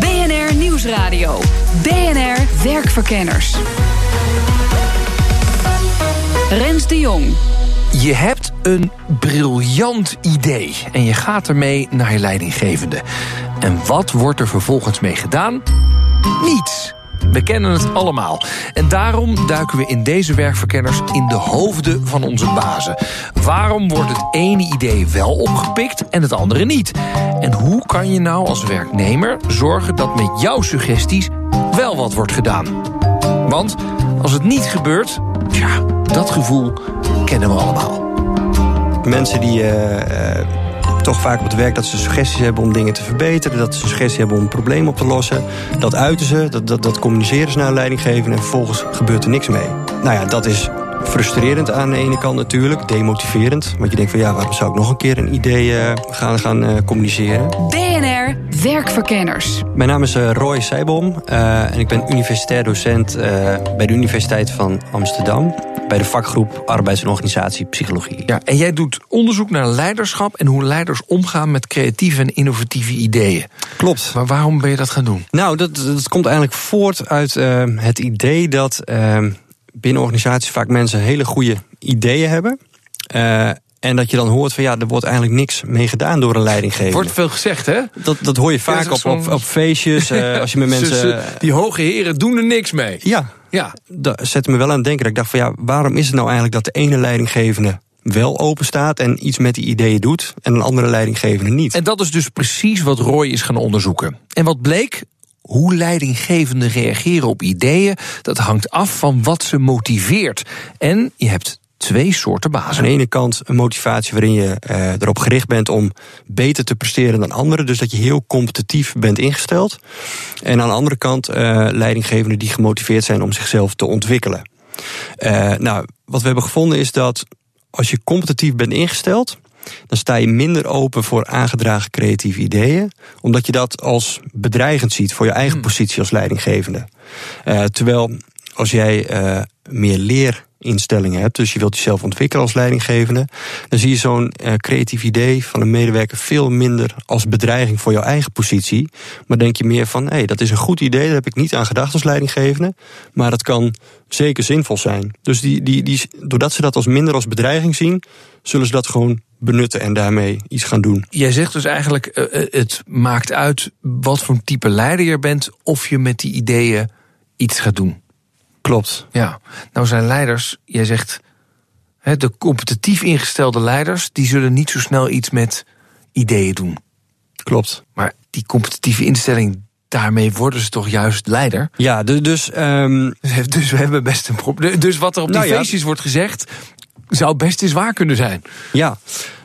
BNR Nieuwsradio. BNR Werkverkenners. Rens de Jong. Je hebt een briljant idee en je gaat ermee naar je leidinggevende. En wat wordt er vervolgens mee gedaan? Niets. We kennen het allemaal. En daarom duiken we in deze werkverkenners in de hoofden van onze bazen. Waarom wordt het ene idee wel opgepikt en het andere niet? En hoe kan je nou als werknemer zorgen dat met jouw suggesties wel wat wordt gedaan? Want als het niet gebeurt, ja, dat gevoel kennen we allemaal. Mensen die uh, uh, toch vaak op het werk dat ze suggesties hebben om dingen te verbeteren, dat ze suggesties hebben om een probleem op te lossen, dat uiten ze, dat, dat, dat communiceren ze naar een en vervolgens gebeurt er niks mee. Nou ja, dat is frustrerend aan de ene kant natuurlijk, demotiverend. Want je denkt van ja, waarom zou ik nog een keer een idee uh, gaan, gaan uh, communiceren? BNR Werkverkenners. Mijn naam is uh, Roy Seibom en ik ben universitair docent bij de Universiteit van Amsterdam bij de vakgroep Arbeids- en Organisatiepsychologie. Ja, en jij doet onderzoek naar leiderschap en hoe leiders omgaan met creatieve en innovatieve ideeën. Klopt. Maar waarom ben je dat gaan doen? Nou, dat, dat komt eigenlijk voort uit uh, het idee dat uh, binnen organisaties vaak mensen hele goede ideeën hebben. En dat je dan hoort van ja, er wordt eigenlijk niks mee gedaan door een leidinggever. Wordt veel gezegd, hè? Dat, dat hoor je vaak op, op, op, feestjes. Uh, als je met mensen. Ze, die hoge heren doen er niks mee. Ja, ja. Dat zette me wel aan het denken. Dat ik dacht van ja, waarom is het nou eigenlijk dat de ene leidinggevende wel open staat en iets met die ideeën doet en een andere leidinggevende niet? En dat is dus precies wat Roy is gaan onderzoeken. En wat bleek? Hoe leidinggevenden reageren op ideeën, dat hangt af van wat ze motiveert. En je hebt twee soorten bazen. Aan de ene kant een motivatie waarin je uh, erop gericht bent om beter te presteren dan anderen. Dus dat je heel competitief bent ingesteld. En aan de andere kant uh, leidinggevenden die gemotiveerd zijn om zichzelf te ontwikkelen. Uh, nou, wat we hebben gevonden is dat als je competitief bent ingesteld, dan sta je minder open voor aangedragen creatieve ideeën, omdat je dat als bedreigend ziet voor je eigen positie als leidinggevende. Uh, terwijl als jij uh, meer leer instellingen hebt, dus je wilt jezelf ontwikkelen als leidinggevende, dan zie je zo'n uh, creatief idee van een medewerker veel minder als bedreiging voor jouw eigen positie. Maar denk je meer van, hé, hey, dat is een goed idee, daar heb ik niet aan gedacht als leidinggevende, maar dat kan zeker zinvol zijn. Dus die, die, die, doordat ze dat als minder als bedreiging zien, zullen ze dat gewoon benutten en daarmee iets gaan doen. Jij zegt dus eigenlijk, uh, het maakt uit wat voor type leider je bent, of je met die ideeën iets gaat doen. Klopt. Ja, nou zijn leiders, jij zegt, de competitief ingestelde leiders, die zullen niet zo snel iets met ideeën doen. Klopt. Maar die competitieve instelling, daarmee worden ze toch juist leider? Ja, dus. Um... Dus we hebben best een probleem. Dus wat er op die nou, feestjes ja. wordt gezegd, zou best eens waar kunnen zijn. Ja,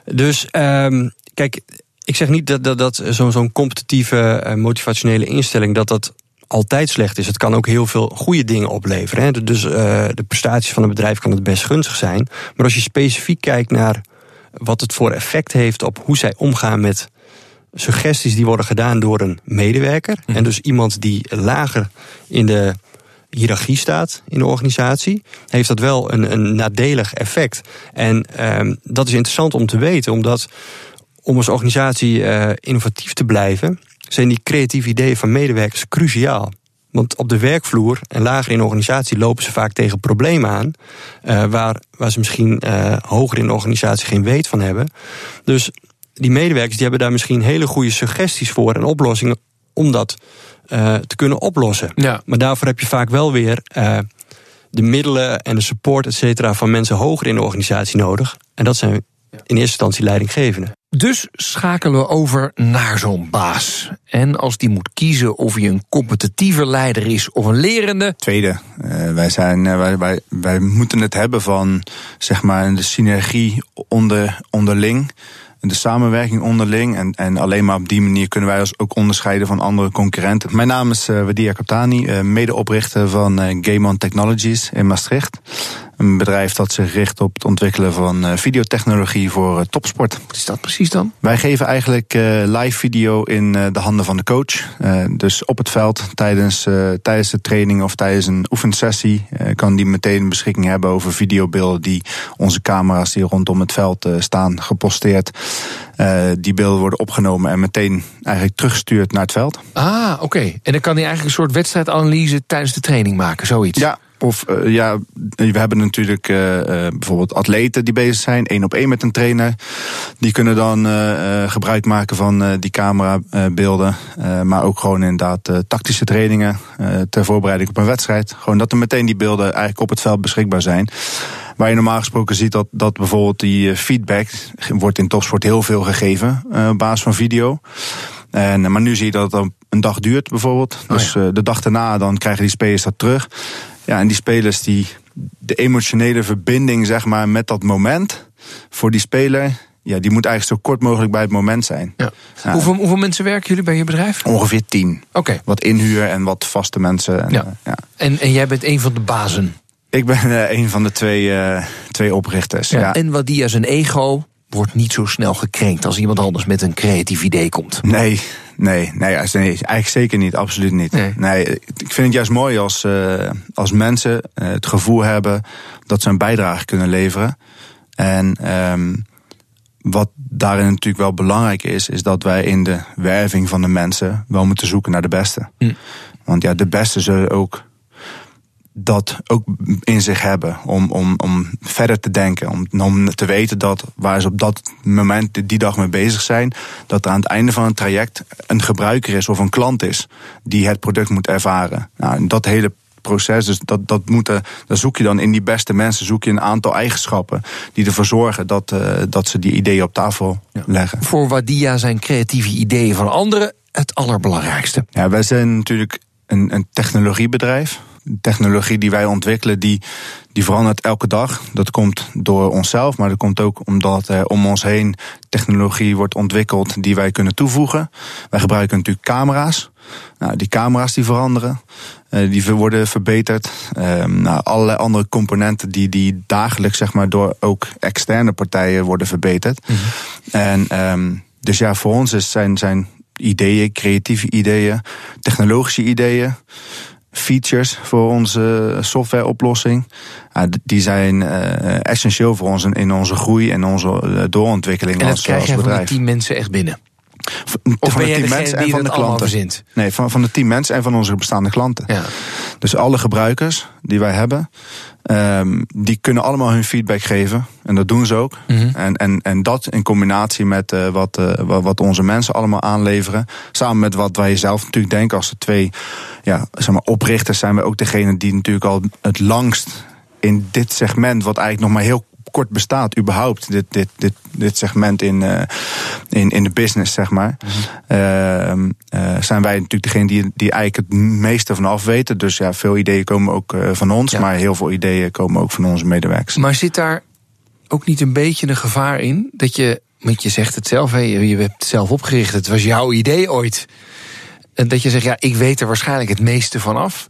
dus um, kijk, ik zeg niet dat, dat, dat zo'n competitieve, uh, motivationele instelling, dat dat altijd slecht is. Het kan ook heel veel goede dingen opleveren. Hè. Dus uh, de prestaties van een bedrijf kan het best gunstig zijn. Maar als je specifiek kijkt naar wat het voor effect heeft op hoe zij omgaan met suggesties die worden gedaan door een medewerker. Mm. En dus iemand die lager in de hiërarchie staat in de organisatie, heeft dat wel een, een nadelig effect. En um, dat is interessant om te weten, omdat om als organisatie uh, innovatief te blijven, zijn die creatieve ideeën van medewerkers cruciaal. Want op de werkvloer en lager in de organisatie lopen ze vaak tegen problemen aan. Uh, waar, waar ze misschien uh, hoger in de organisatie geen weet van hebben. Dus die medewerkers die hebben daar misschien hele goede suggesties voor en oplossingen om dat uh, te kunnen oplossen. Ja. Maar daarvoor heb je vaak wel weer de middelen en de support, et cetera, van mensen hoger in de organisatie nodig. En dat zijn in eerste instantie leidinggevenden. Dus schakelen we over naar zo'n baas. En als die moet kiezen of hij een competitieve leider is of een lerende. Tweede, uh, wij, zijn, uh, wij, wij, wij moeten het hebben van zeg maar, de synergie onder, onderling. de samenwerking onderling. En, en alleen maar op die manier kunnen wij ons ook onderscheiden van andere concurrenten. Mijn naam is uh, Wadia Kaptani, uh, medeoprichter van uh, Game On Technologies in Maastricht. Een bedrijf dat zich richt op het ontwikkelen van videotechnologie voor topsport. Wat is dat precies dan? Wij geven eigenlijk live video in de handen van de coach. dus op het veld tijdens, tijdens de training of tijdens een oefensessie kan die meteen beschikking hebben over videobeelden die onze camera's die rondom het veld staan geposteerd. die beelden worden opgenomen en meteen eigenlijk teruggestuurd naar het veld. Ah, oké. En dan kan hij eigenlijk een soort wedstrijdanalyse tijdens de training maken, zoiets? Ja, of uh, ja, we hebben natuurlijk uh, bijvoorbeeld atleten die bezig zijn, één op één met een trainer. Die kunnen dan gebruik maken van die camerabeelden. maar ook gewoon inderdaad tactische trainingen ter voorbereiding op een wedstrijd. Gewoon dat er meteen die beelden eigenlijk op het veld beschikbaar zijn. Waar je normaal gesproken ziet dat, dat bijvoorbeeld die feedback wordt in topsport heel veel gegeven op basis van video. En, maar nu zie je dat het een dag duurt bijvoorbeeld. Dus oh ja. de dag daarna dan krijgen die spelers dat terug. Ja, en die spelers die de emotionele verbinding zeg maar met dat moment voor die speler, ja, die moet eigenlijk zo kort mogelijk bij het moment zijn. Ja. Ja. Hoeveel, hoeveel mensen werken jullie bij je bedrijf? Ongeveer tien. Oké. Wat inhuur en wat vaste mensen. En, ja. ja. En, en jij bent een van de bazen? Ik ben uh, een van de twee, uh, twee oprichters. Ja. En wat die als een ego wordt niet zo snel gekrenkt als iemand anders met een creatief idee komt. Nee, nee, nee, eigenlijk zeker niet, absoluut niet. Nee. nee ik vind het juist mooi als, uh, als mensen uh, het gevoel hebben dat ze een bijdrage kunnen leveren. En um, wat daarin natuurlijk wel belangrijk is, is dat wij in de werving van de mensen wel moeten zoeken naar de beste. Hm. Want ja, de beste zullen ook dat ook in zich hebben. Om, om, om verder te denken. Om, om te weten dat waar ze op dat moment die dag mee bezig zijn, dat er aan het einde van het traject een gebruiker is of een klant is die het product moet ervaren. Nou, dat hele proces. Dus dat, dat moeten, dan zoek je dan in die beste mensen zoek je een aantal eigenschappen die ervoor zorgen dat, uh, dat ze die ideeën op tafel ja. leggen. Voor Wadia zijn creatieve ideeën van anderen het allerbelangrijkste. Ja, wij zijn natuurlijk een, een technologiebedrijf technologie die wij ontwikkelen, die, die verandert elke dag. Dat komt door onszelf, maar dat komt ook omdat er om ons heen technologie wordt ontwikkeld die wij kunnen toevoegen. Wij gebruiken natuurlijk camera's. Nou, die camera's die veranderen, uh, die worden verbeterd. Uh, nou, allerlei andere componenten die, die dagelijks zeg maar, door ook externe partijen worden verbeterd. Mm -hmm. En um, dus ja, voor ons is zijn, zijn ideeën, creatieve ideeën, technologische ideeën features voor onze softwareoplossing. die zijn uh, essentieel voor ons in onze groei en onze uh, doorontwikkeling en als, krijg als bedrijf. van die tien mensen echt binnen? Of van de team mensen en van de klanten. Nee, van, van de team mensen en van onze bestaande klanten. Ja. Dus alle gebruikers die wij hebben, um, die kunnen allemaal hun feedback geven. En dat doen ze ook. Mhm. Mm -hmm. en, en, en dat in combinatie met uh, wat, uh, wat onze mensen allemaal aanleveren. Samen met wat wij zelf natuurlijk denken als de twee ja, zeg maar, oprichters zijn we ook degene die natuurlijk al het langst in dit segment, wat eigenlijk nog maar heel kort bestaat, überhaupt, dit, dit, dit, dit segment in, uh, in, in de business, zeg maar. Mm -hmm. uh, zijn wij natuurlijk degene die, die eigenlijk het meeste van af weten. Dus ja, veel ideeën komen ook uh, van ons, ja. maar heel veel ideeën komen ook van onze medewerkers. Maar zit daar ook niet een beetje een gevaar in dat je, want je zegt het zelf, hè, je hebt het zelf opgericht, het was jouw idee ooit. En dat je zegt, ja, ik weet er waarschijnlijk het meeste van af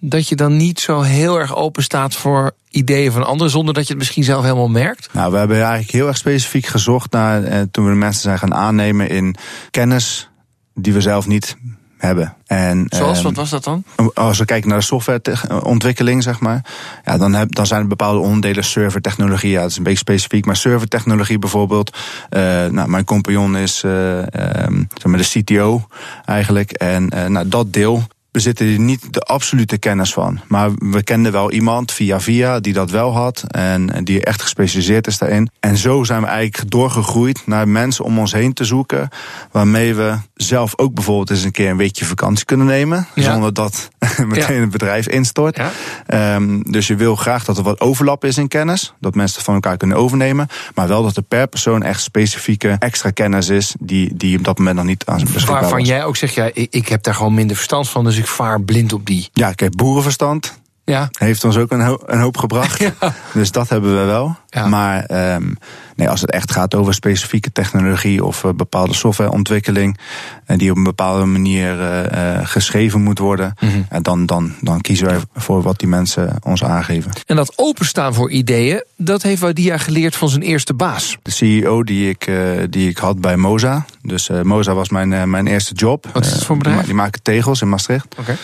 dat je dan niet zo heel erg open staat voor ideeën van anderen, zonder dat je het misschien zelf helemaal merkt? Nou, we hebben eigenlijk heel erg specifiek gezocht naar eh, toen we de mensen zijn gaan aannemen in kennis die we zelf niet hebben. En, Zoals, um, wat was dat dan? Als we kijken naar de softwareontwikkeling, zeg maar. Ja, dan, heb, dan zijn er bepaalde onderdelen servertechnologie. Ja, dat is een beetje specifiek. Maar servertechnologie bijvoorbeeld. Uh, nou, mijn compagnon is uh, um, zeg maar de CTO eigenlijk. En uh, nou, dat deel we zitten hier niet de absolute kennis van. Maar we kenden wel iemand via via die dat wel had. En die echt gespecialiseerd is daarin. En zo zijn we eigenlijk doorgegroeid naar mensen om ons heen te zoeken. Waarmee we zelf ook bijvoorbeeld eens een keer een weekje vakantie kunnen nemen. Ja. Zonder dat meteen ja. het bedrijf instort. Ja. Um, dus je wil graag dat er wat overlap is in kennis. Dat mensen van elkaar kunnen overnemen. Maar wel dat er per persoon echt specifieke extra kennis is. Die, die op dat moment nog niet aan zijn beschikbaar Waarvan jij ook zegt, ja, ik, ik heb daar gewoon minder verstand van. Dus ik vaar blind op die. Ja, ik heb boerenverstand. Ja. Heeft ons ook een, ho een hoop gebracht. Dus dat hebben we wel. Maar um, nee, als het echt gaat over specifieke technologie of uh, bepaalde softwareontwikkeling. Uh, die op een bepaalde manier uh, geschreven moet worden. Mm -hmm. dan, dan, dan kiezen wij voor wat die mensen ons aangeven. En dat openstaan voor ideeën, dat heeft Wadia geleerd van zijn eerste baas. De CEO die ik, die ik had bij Moza. Dus Moza was mijn, mijn eerste job. Wat is het voor een bedrijf? Die, die maken tegels in Maastricht. Oké. Okay.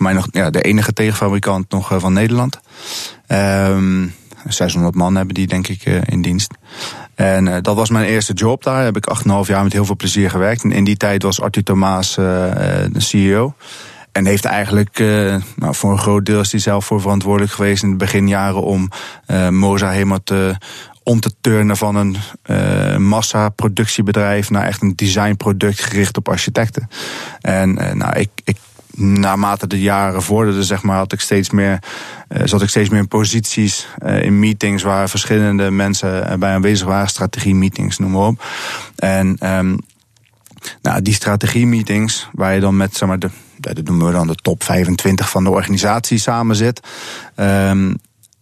Voor mij nog ja, de enige tegenfabrikant nog van Nederland. Um, 600 man hebben die denk ik in dienst. En uh, dat was mijn eerste job daar. Heb ik 8,5 jaar met heel veel plezier gewerkt. En in die tijd was Arthur Thomas de CEO. En heeft eigenlijk, nou, voor een groot deel is hij zelf voor verantwoordelijk geweest in de beginjaren om Moza helemaal te om te turnen van een uh, massaproductiebedrijf naar echt een designproduct gericht op architecten. En nou, ik, ik naarmate de jaren vorderden, zeg maar, had ik steeds meer, uh, zat ik steeds meer in posities uh, in meetings waar verschillende mensen bij aanwezig waren, strategie-meetings, noem maar op. En um, nou, die strategie-meetings, waar je dan met, zeg maar, de, dat noemen we dan de top 25 van de organisatie samen zit, um,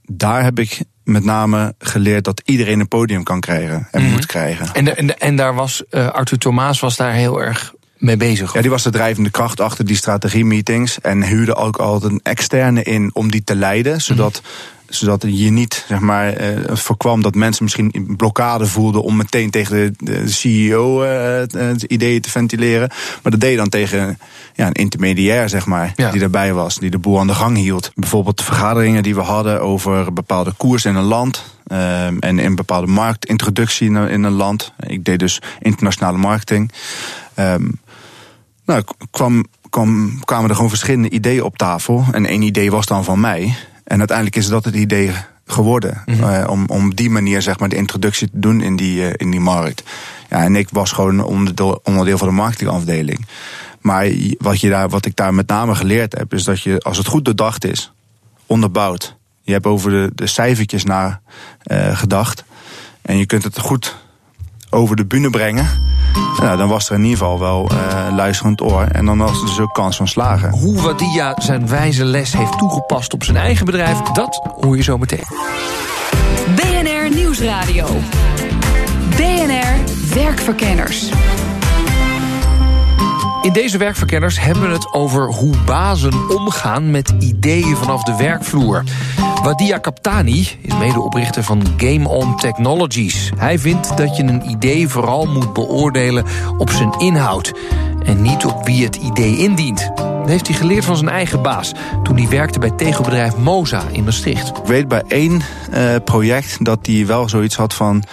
daar heb ik met name geleerd dat iedereen een podium kan krijgen en mm -hmm. moet krijgen. En, de, en, de, en daar was uh, Arthur Thomas was daar heel erg mee bezig? Ja, die was de drijvende kracht achter die strategie-meetings. En huurde ook altijd een externe in om die te leiden. Zodat, mm. zodat je niet zeg maar, eh, voorkwam dat mensen misschien blokkade voelden om meteen tegen de, CEO uh, het ideeën te ventileren. Maar dat deed je dan tegen ja, een intermediair, zeg maar, ja. die erbij was, die de boel aan de gang hield. Bijvoorbeeld de vergaderingen die we hadden over bepaalde koers in een land. Um, en in bepaalde marktintroductie in een, in een land. Ik deed dus internationale marketing. Um, nou, kwam, kwam, kwamen er gewoon verschillende ideeën op tafel. En één idee was dan van mij. En uiteindelijk is dat het idee geworden. Mm -hmm. uh, om, om die manier zeg maar de introductie te doen in die, uh, in die markt. Ja, en ik was gewoon onderdeel, onderdeel van de marketingafdeling. Maar wat, je daar, wat ik daar met name geleerd heb, is dat je, als het goed doordacht is, onderbouwd. Je hebt over de, de cijfertjes naar uh, gedacht. En je kunt het goed over de bühne brengen. Nou, dan was er in ieder geval wel uh, luisterend oor. En dan was er dus ook kans van slagen. Hoe Wadia zijn wijze les heeft toegepast op zijn eigen bedrijf, dat hoor je zo meteen. BNR Nieuwsradio. BNR Werkverkenners. In deze werkverkenners hebben we het over hoe bazen omgaan met ideeën vanaf de werkvloer. Wadia Kaptani is medeoprichter van Game On Technologies. Hij vindt dat je een idee vooral moet beoordelen op zijn inhoud en niet op wie het idee indient. Dat heeft hij geleerd van zijn eigen baas toen hij werkte bij tegelbedrijf Moza in Maastricht. Ik weet bij één uh, project dat hij wel zoiets had van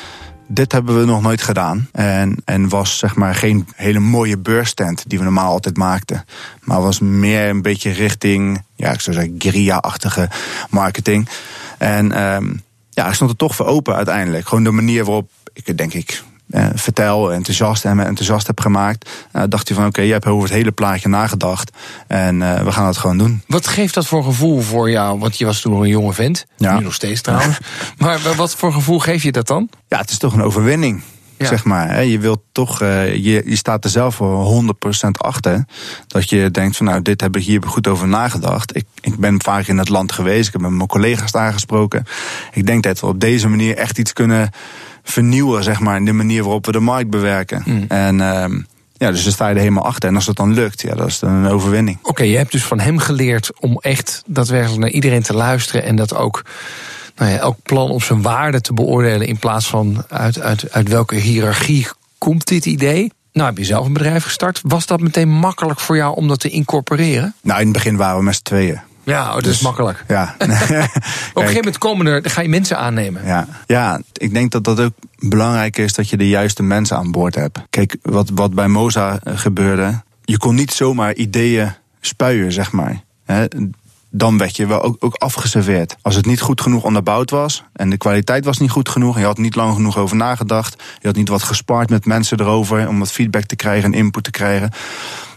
dit hebben we nog nooit gedaan. En, en was zeg maar geen hele mooie beursstand die we normaal altijd maakten. Maar was meer een beetje richting, ja, ik zou zeggen, guerrilla-achtige marketing. En um, ja, ik stond er toch voor open uiteindelijk. Gewoon de manier waarop ik denk ik eh, vertel, enthousiast en me enthousiast heb gemaakt. Uh, dacht hij van oké, okay, je hebt over het hele plaatje nagedacht. En uh, we gaan het gewoon doen. Wat geeft dat voor gevoel voor jou? Want je was toen nog een jonge vent. Ja. Nu nog steeds trouwens. maar wat voor gevoel geef je dat dan? Ja, het is toch een overwinning. Ja. Zeg maar, je wilt toch, je, je staat er zelf voor 100% achter. Dat je denkt van nou, dit heb ik hier goed over nagedacht. Ik, ik ben vaak in het land geweest, ik heb met mijn collega's daar gesproken. Ik denk dat we op deze manier echt iets kunnen vernieuwen, zeg maar, in de manier waarop we de markt bewerken. Mm. En uh, ja, dus dan sta je er helemaal achter. En als het dan lukt, ja, dat is dan een overwinning. Oké, okay, je hebt dus van hem geleerd om echt daadwerkelijk naar iedereen te luisteren en dat ook. Nou ja, elk plan op zijn waarde te beoordelen in plaats van uit, uit, uit welke hiërarchie komt dit idee. Nou, heb je zelf een bedrijf gestart. Was dat meteen makkelijk voor jou om dat te incorporeren? Nou, in het begin waren we met z'n tweeën. Ja, oh, dat dus, is makkelijk. Ja. Op een gegeven moment komen er, ga je mensen aannemen. Ja. ja, ik denk dat dat ook belangrijk is dat je de juiste mensen aan boord hebt. Kijk, wat, wat bij Moza gebeurde, je kon niet zomaar ideeën spuien, zeg maar dan werd je wel ook, afgeserveerd. Als het niet goed genoeg onderbouwd was en de kwaliteit was niet goed genoeg, en je had niet lang genoeg over nagedacht, je had niet wat gespaard met mensen erover om wat feedback te krijgen en input te krijgen,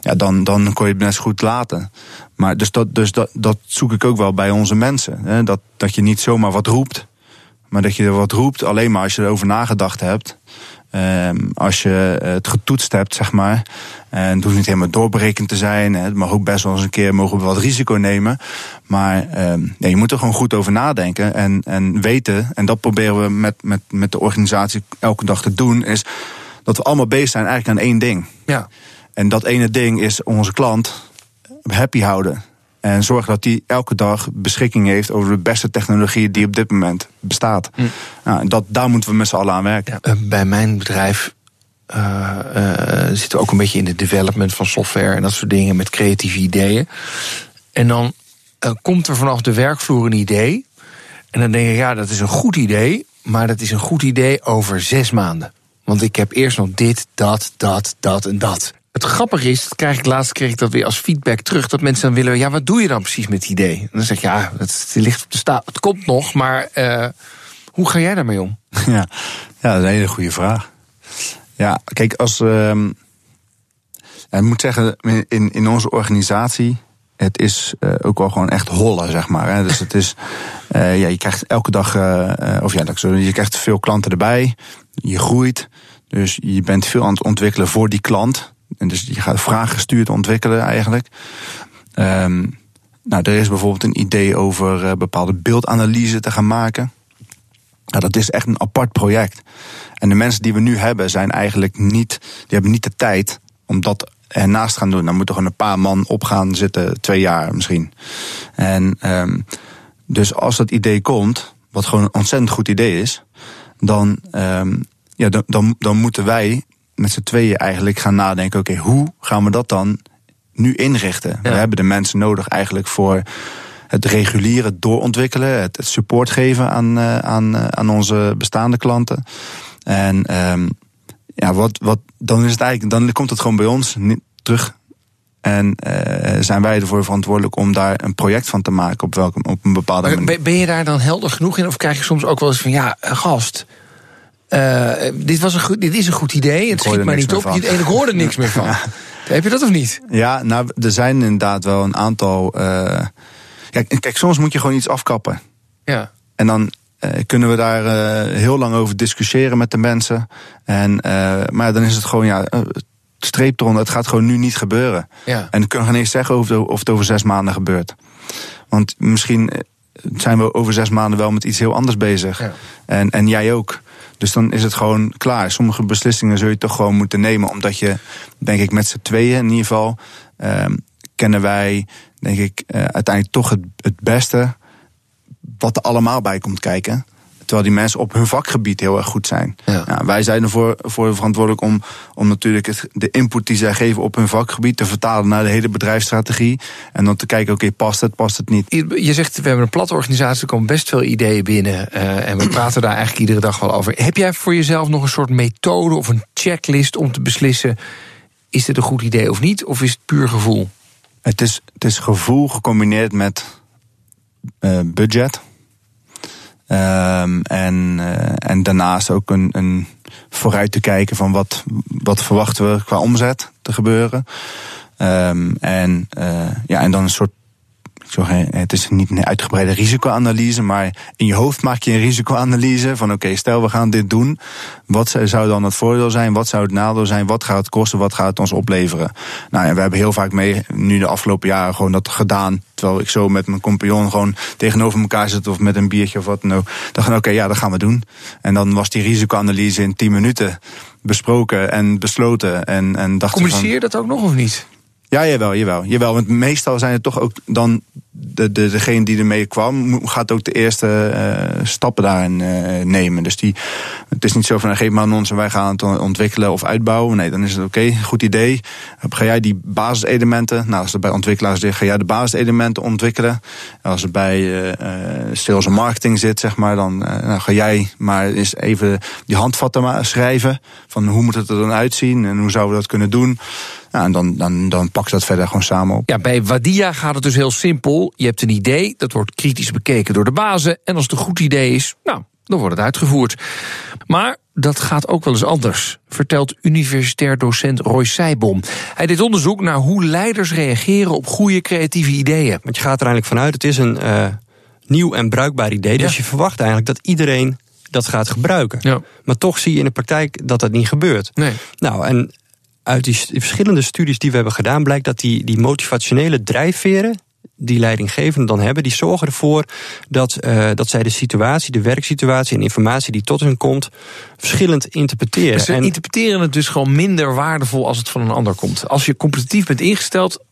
ja, dan, dan kon je het best goed laten. Maar dus dat, dus dat, dat zoek ik ook wel bij onze mensen. Hè? Dat, dat je niet zomaar wat roept, maar dat je er wat roept alleen maar als je erover nagedacht hebt. Ehm, als je het getoetst hebt, zeg maar. En het hoeft niet helemaal doorberekend te zijn. Het mag ook best wel eens een keer mogen we wat risico nemen. Maar ehm, nee, je moet er gewoon goed over nadenken en, en weten. En dat proberen we met, met, met de organisatie elke dag te doen. Is dat we allemaal bezig zijn eigenlijk aan één ding. Ja. En dat ene ding is onze klant happy houden. En zorgen dat die elke dag beschikking heeft over de beste technologie die op dit moment bestaat. Nou, dat, daar moeten we met z'n allen aan werken. Ja, bij mijn bedrijf uh, uh, zitten we ook een beetje in de development van software en dat soort dingen met creatieve ideeën. En dan uh, komt er vanaf de werkvloer een idee. En dan denk ik, ja, dat is een goed idee, maar dat is een goed idee over zes maanden. Want ik heb eerst nog dit, dat, dat, dat en dat. Het grappige is, dat krijg ik laatst kreeg ik dat weer als feedback terug, dat mensen dan willen, ja, wat doe je dan precies met het idee? En dan zeg ik, ja, het, ligt op de staat, het komt nog, maar hoe ga jij daarmee om? Ja, ja, dat is een hele goede vraag. Ja, kijk, als. Uh, ik moet zeggen, in, in onze organisatie. Het is uh, ook wel gewoon echt hollen, zeg maar. Hè. Dus het is. Uh, ja, je krijgt elke dag. Of ja, je krijgt veel klanten erbij. Je groeit. Dus je bent veel aan het ontwikkelen voor die klant. En dus je gaat vragen gestuurd ontwikkelen eigenlijk. Um, nou, er is bijvoorbeeld een idee over bepaalde beeldanalyse te gaan maken. Nou, dat is echt een apart project. En de mensen die we nu hebben, zijn eigenlijk niet, die hebben niet de tijd om dat ernaast te gaan doen. Dan moeten gewoon een paar man op gaan zitten, twee jaar misschien. En um, dus als dat idee komt, wat gewoon een ontzettend goed idee is, dan, um, ja, dan, dan moeten wij met z'n tweeën eigenlijk gaan nadenken: oké, okay, hoe gaan we dat dan nu inrichten? Ja. We hebben de mensen nodig eigenlijk voor het reguliere doorontwikkelen, het, support geven aan, uh, aan, uh, aan onze bestaande klanten. En um, ja, wat, wat, dan is het eigenlijk, dan komt het gewoon bij ons niet terug. En uh, zijn wij ervoor verantwoordelijk om daar een project van te maken op, welke, op een bepaalde manier. Ben je daar dan helder genoeg in? Of krijg je soms ook wel eens van ja, gast. Uh, dit, was een goed, dit is een goed idee. Het schiet maar niet op. En ik hoorde niks meer van. ja. Heb je dat of niet? Ja, nou, er zijn inderdaad wel een aantal. Uh, kijk, kijk, soms moet je gewoon iets afkappen. Ja. En dan uh, kunnen we daar heel lang over discussiëren met de mensen. En, maar dan is het gewoon, ja, streep eronder. Het gaat gewoon nu niet gebeuren. Ja. En dan kunnen we eens zeggen of, of het over zes maanden gebeurt. Want misschien zijn we over zes maanden wel met iets heel anders bezig. Ja. En, en jij ook. Dus dan is het gewoon klaar. Sommige beslissingen zul je toch gewoon moeten nemen. Omdat je, denk ik, met z'n tweeën in ieder geval... Uh, kennen wij, denk ik, uiteindelijk toch het, het beste wat er allemaal bij komt kijken. Terwijl die mensen op hun vakgebied heel erg goed zijn. Ja. Ja, wij zijn ervoor voor verantwoordelijk om, om natuurlijk het, de input die zij geven op hun vakgebied te vertalen naar de hele bedrijfsstrategie. En dan te kijken, oké, okay, past het, past het niet. Je zegt, we hebben een platte organisatie, er komen best veel ideeën binnen. Uh, en we praten daar eigenlijk iedere dag wel over. Heb jij voor jezelf nog een soort methode of een checklist om te beslissen: is dit een goed idee of niet? Of is het puur gevoel? Het is, het is gevoel gecombineerd met uh, budget. Um, en, uh, en daarnaast ook een, een vooruit te kijken van wat, wat verwachten we qua omzet te gebeuren. Um, en, uh, ja, en dan een soort het is niet een uitgebreide risicoanalyse, maar in je hoofd maak je een risicoanalyse van oké, stel we gaan dit doen. Wat zou dan het voordeel zijn? Wat zou het nadeel zijn? Wat gaat het kosten? Wat gaat het ons opleveren? Nou ja, we hebben heel vaak mee, nu de afgelopen jaren, gewoon dat gedaan. Terwijl ik zo met mijn compagnon gewoon tegenover elkaar zit of met een biertje of wat ook. Dan gaan oké, ja, dat gaan we doen. En dan was die risicoanalyse in 10 minuten besproken en besloten. En, en dacht Communiceer je dat ook nog of niet? Ja, jawel, jawel. jawel want meestal zijn het toch ook dan de, de, degene die ermee kwam, gaat ook de eerste uh, stappen daarin uh, nemen. Dus die, het is niet zo van geef maar ons en wij gaan het ontwikkelen of uitbouwen. Nee, dan is het oké, goed idee. Ga jij die basiselementen, nou als er bij ontwikkelaars zit, ga jij de basiselementen ontwikkelen. Als er bij uh, sales en marketing zit, zeg maar, dan nou, ga jij maar eens even die handvatten schrijven. Van hoe moet het er dan uitzien en hoe zouden we dat kunnen doen. Nou, en dan, dan, dan pak je dat verder gewoon samen op. Ja, bij Wadia gaat het dus heel simpel. Je hebt een idee, dat wordt kritisch bekeken door de bazen. En als het een goed idee is, nou, dan wordt het uitgevoerd. Maar dat gaat ook wel eens anders, vertelt universitair docent Roy Seibom. Hij deed onderzoek naar hoe leiders reageren op goede creatieve ideeën. Want je gaat er eigenlijk vanuit, het is een uh, nieuw en bruikbaar idee. Dus je verwacht eigenlijk dat iedereen dat gaat gebruiken. Ja. Maar toch zie je in de praktijk dat dat niet gebeurt. Nee. Nou, en uit die verschillende studies die we hebben gedaan, blijkt dat die, die motivationele drijfveren. Die leidinggevenden dan hebben, die zorgen ervoor dat, eh, dat zij de situatie, de werksituatie en informatie die tot hen komt, verschillend interpreteren. Dus ze En- interpreteren het dus gewoon minder waardevol als het van een ander komt. Als je competitief bent ingesteld,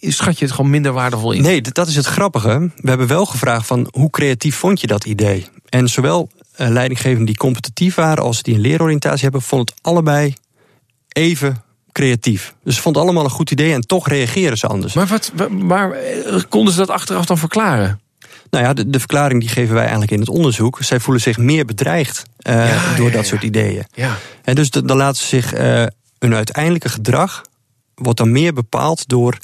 schat je het gewoon minder waardevol in. Nee, dat is het grappige. We hebben wel gevraagd van hoe creatief vond je dat idee? En zowel eh, leidinggevenden die competitief waren als die een leeroriëntatie hebben, vonden het allebei even creatief. Dus ze vonden allemaal een goed idee en toch reageren ze anders. Maar, wat, wa- maar eh, konden ze dat achteraf dan verklaren? Nou ja, de, de verklaring die geven wij eigenlijk in het onderzoek. Zij voelen zich meer bedreigd eh, Ja, door ja, dat ja. soort ideeën. Ja. En dus de- dan laten ze zich eh, hun uiteindelijke gedrag wordt dan meer bepaald door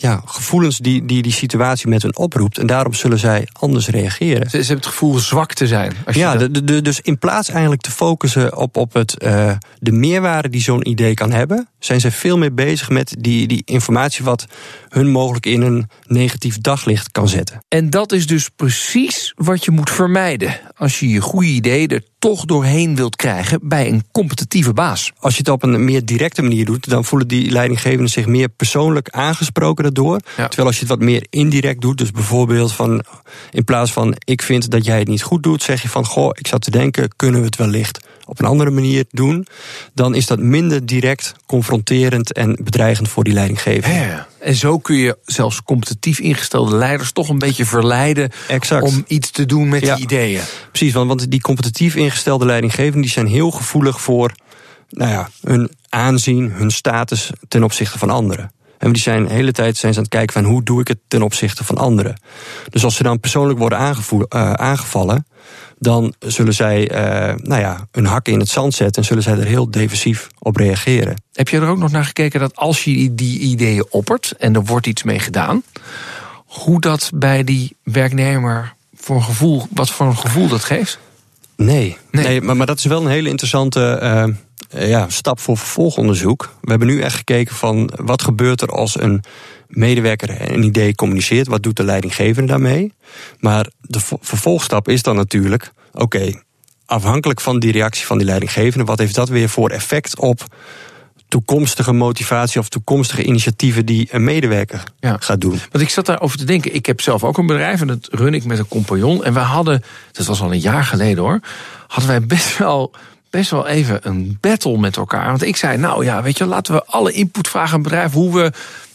ja, gevoelens die, die die situatie met hun oproept. En daarom zullen zij anders reageren. Ze, ze hebben het gevoel zwak te zijn. Als je Ja, dat- de, de, dus in plaats eigenlijk te focussen op, op het, eh, de meerwaarde die zo'n idee kan hebben, zijn ze veel meer bezig met die, die informatie wat hun mogelijk in een negatief daglicht kan zetten. En dat is dus precies wat je moet vermijden. Als je je goede idee er toch doorheen wilt krijgen bij een competitieve baas. Als je het op een meer directe manier doet, dan voelen die leidinggevenden zich meer persoonlijk aangesproken daardoor. Ja. Terwijl als je het wat meer indirect doet, dus bijvoorbeeld van in plaats van ik vind dat jij het niet goed doet, zeg je van goh, ik zat te denken, kunnen we het wellicht op een andere manier doen, dan is dat minder direct confronterend en bedreigend voor die leidinggevende. En zo kun je zelfs competitief ingestelde leiders toch een beetje verleiden Exact. om iets te doen met Ja. die ideeën. Precies, want, want die competitief ingestelde leidinggevenden die zijn heel gevoelig voor nou ja, hun aanzien, hun status ten opzichte van anderen. En die zijn de hele tijd zijn ze aan het kijken van hoe doe ik het ten opzichte van anderen. Dus als ze dan persoonlijk worden eh, aangevallen, dan zullen zij eh, nou ja, hun hakken in het zand zetten en zullen zij er heel defensief op reageren. Heb je er ook nog naar gekeken dat als je die ideeën oppert en er wordt iets mee gedaan, hoe dat bij die werknemer voor een gevoel, wat voor een gevoel dat geeft? Nee, Nee. nee. maar, maar dat is wel een hele interessante eh, ja, stap voor vervolgonderzoek. We hebben nu echt gekeken van wat gebeurt er als een medewerker een idee communiceert. Wat doet de leidinggevende daarmee? Maar de vo- vervolgstap is dan natuurlijk, oké, afhankelijk van die reactie van die leidinggevende, wat heeft dat weer voor effect op toekomstige motivatie of toekomstige initiatieven die een medewerker Ja. gaat doen? Want ik zat daarover te denken. Ik heb zelf ook een bedrijf en dat run ik met een compagnon. En we hadden, dat was al een jaar geleden hoor, hadden wij best wel, best wel even een battle met elkaar. Want ik zei, nou ja, weet je, laten we alle input vragen aan het bedrijf hoe we.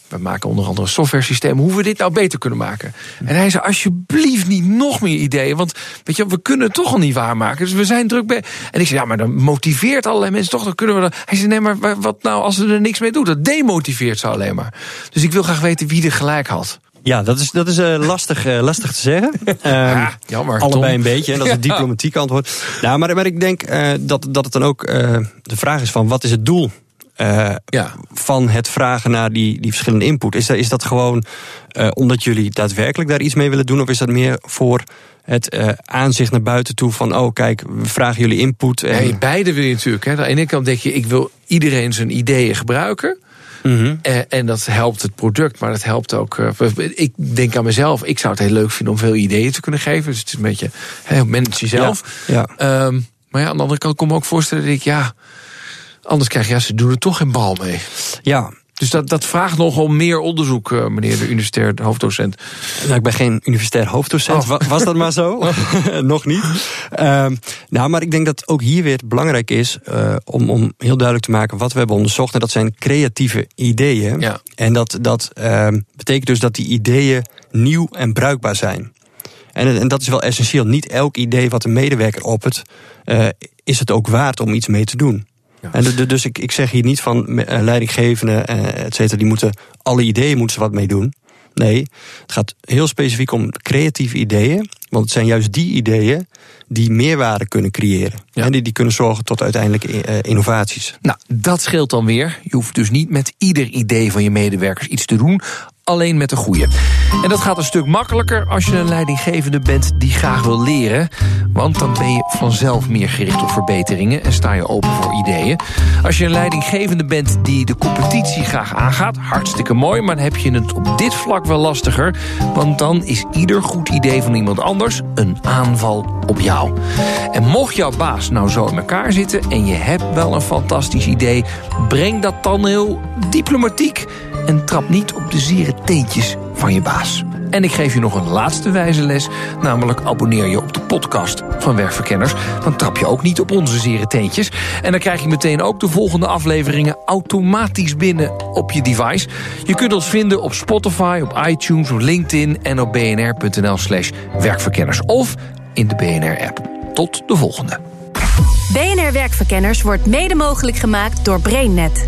We maken onder andere software systemen, hoe we dit nou beter kunnen maken. En hij zei, alsjeblieft niet nog meer ideeën. Want weet je, we kunnen het toch al niet waarmaken. Dus we zijn druk bij. En ik zei, ja, maar dan motiveert allerlei mensen toch. Dan kunnen we dat. Hij zei, nee, maar wa- wat nou als we er niks mee doen? Dat demotiveert ze alleen maar. Dus ik wil graag weten wie er gelijk had. Ja, dat is, dat is eh, lastig, eh, lastig te zeggen. Ehm, jammer, Allebei Tom. een beetje, en dat is het Ja. diplomatieke antwoord. Nou, maar, maar ik denk eh, dat, dat het dan ook de vraag is van wat is het doel eh, Ja. van het vragen naar die, die verschillende input? Is dat, is dat gewoon eh, omdat jullie daadwerkelijk daar iets mee willen doen? Of is dat meer voor het eh, aanzicht naar buiten toe van... oh kijk, we vragen jullie input. En, Nee, beide wil je natuurlijk. Hè. Aan de ene kant denk je, ik wil iedereen zijn ideeën gebruiken. Mhm. En, en dat helpt het product, maar dat helpt ook. ik denk aan mezelf, ik zou het heel leuk vinden om veel ideeën te kunnen geven. Dus het is een beetje manage jezelf. Ja, Ehm, maar ja, aan de andere kant kon ik me ook voorstellen dat ik, ja, anders krijg je, ze doen er toch geen bal mee. ja, Dus dat, dat vraagt nogal meer onderzoek, eh, meneer de universitair hoofddocent. Nou, ik ben geen universitair hoofddocent. Oh. Wa- Was dat maar zo? Nog niet. Ehm, nou, maar ik denk dat ook hier weer belangrijk is eh, om, om heel duidelijk te maken wat we hebben onderzocht. En dat zijn creatieve ideeën. Ja. En dat, dat ehm, betekent dus dat die ideeën nieuw en bruikbaar zijn. En, en dat is wel essentieel. Niet elk idee wat een medewerker oppert, eh, is het ook waard om iets mee te doen. En dus ik, ik zeg hier niet van eh, leidinggevenden, eh, et cetera, die moeten alle ideeën moeten ze wat mee doen. Nee, het gaat heel specifiek om creatieve ideeën. Want het zijn juist die ideeën die meerwaarde kunnen creëren. Ja. En die, die kunnen zorgen tot uiteindelijke eh, innovaties. Nou, dat scheelt dan weer. Je hoeft dus niet met ieder idee van je medewerkers iets te doen. Alleen met de goede. En dat gaat een stuk makkelijker als je een leidinggevende bent die graag wil leren. Want dan ben je vanzelf meer gericht op verbeteringen en sta je open voor ideeën. Als je een leidinggevende bent die de competitie graag aangaat, hartstikke mooi, maar dan heb je het op dit vlak wel lastiger. Want dan is ieder goed idee van iemand anders een aanval op jou. En mocht jouw baas nou zo in elkaar zitten en je hebt wel een fantastisch idee, breng dat dan heel diplomatiek en trap niet op de zere teentjes van je baas. En ik geef je nog een laatste wijze les, namelijk abonneer je op de podcast van Werkverkenners. Dan trap je ook niet op onze zere teentjes. En dan krijg je meteen ook de volgende afleveringen automatisch binnen op je device. Je kunt ons vinden op Spotify, op iTunes, op LinkedIn en op bnr.nl slash werkverkenners. Of in de BNR-app. Tot de volgende. BNR Werkverkenners wordt mede mogelijk gemaakt door BrainNet.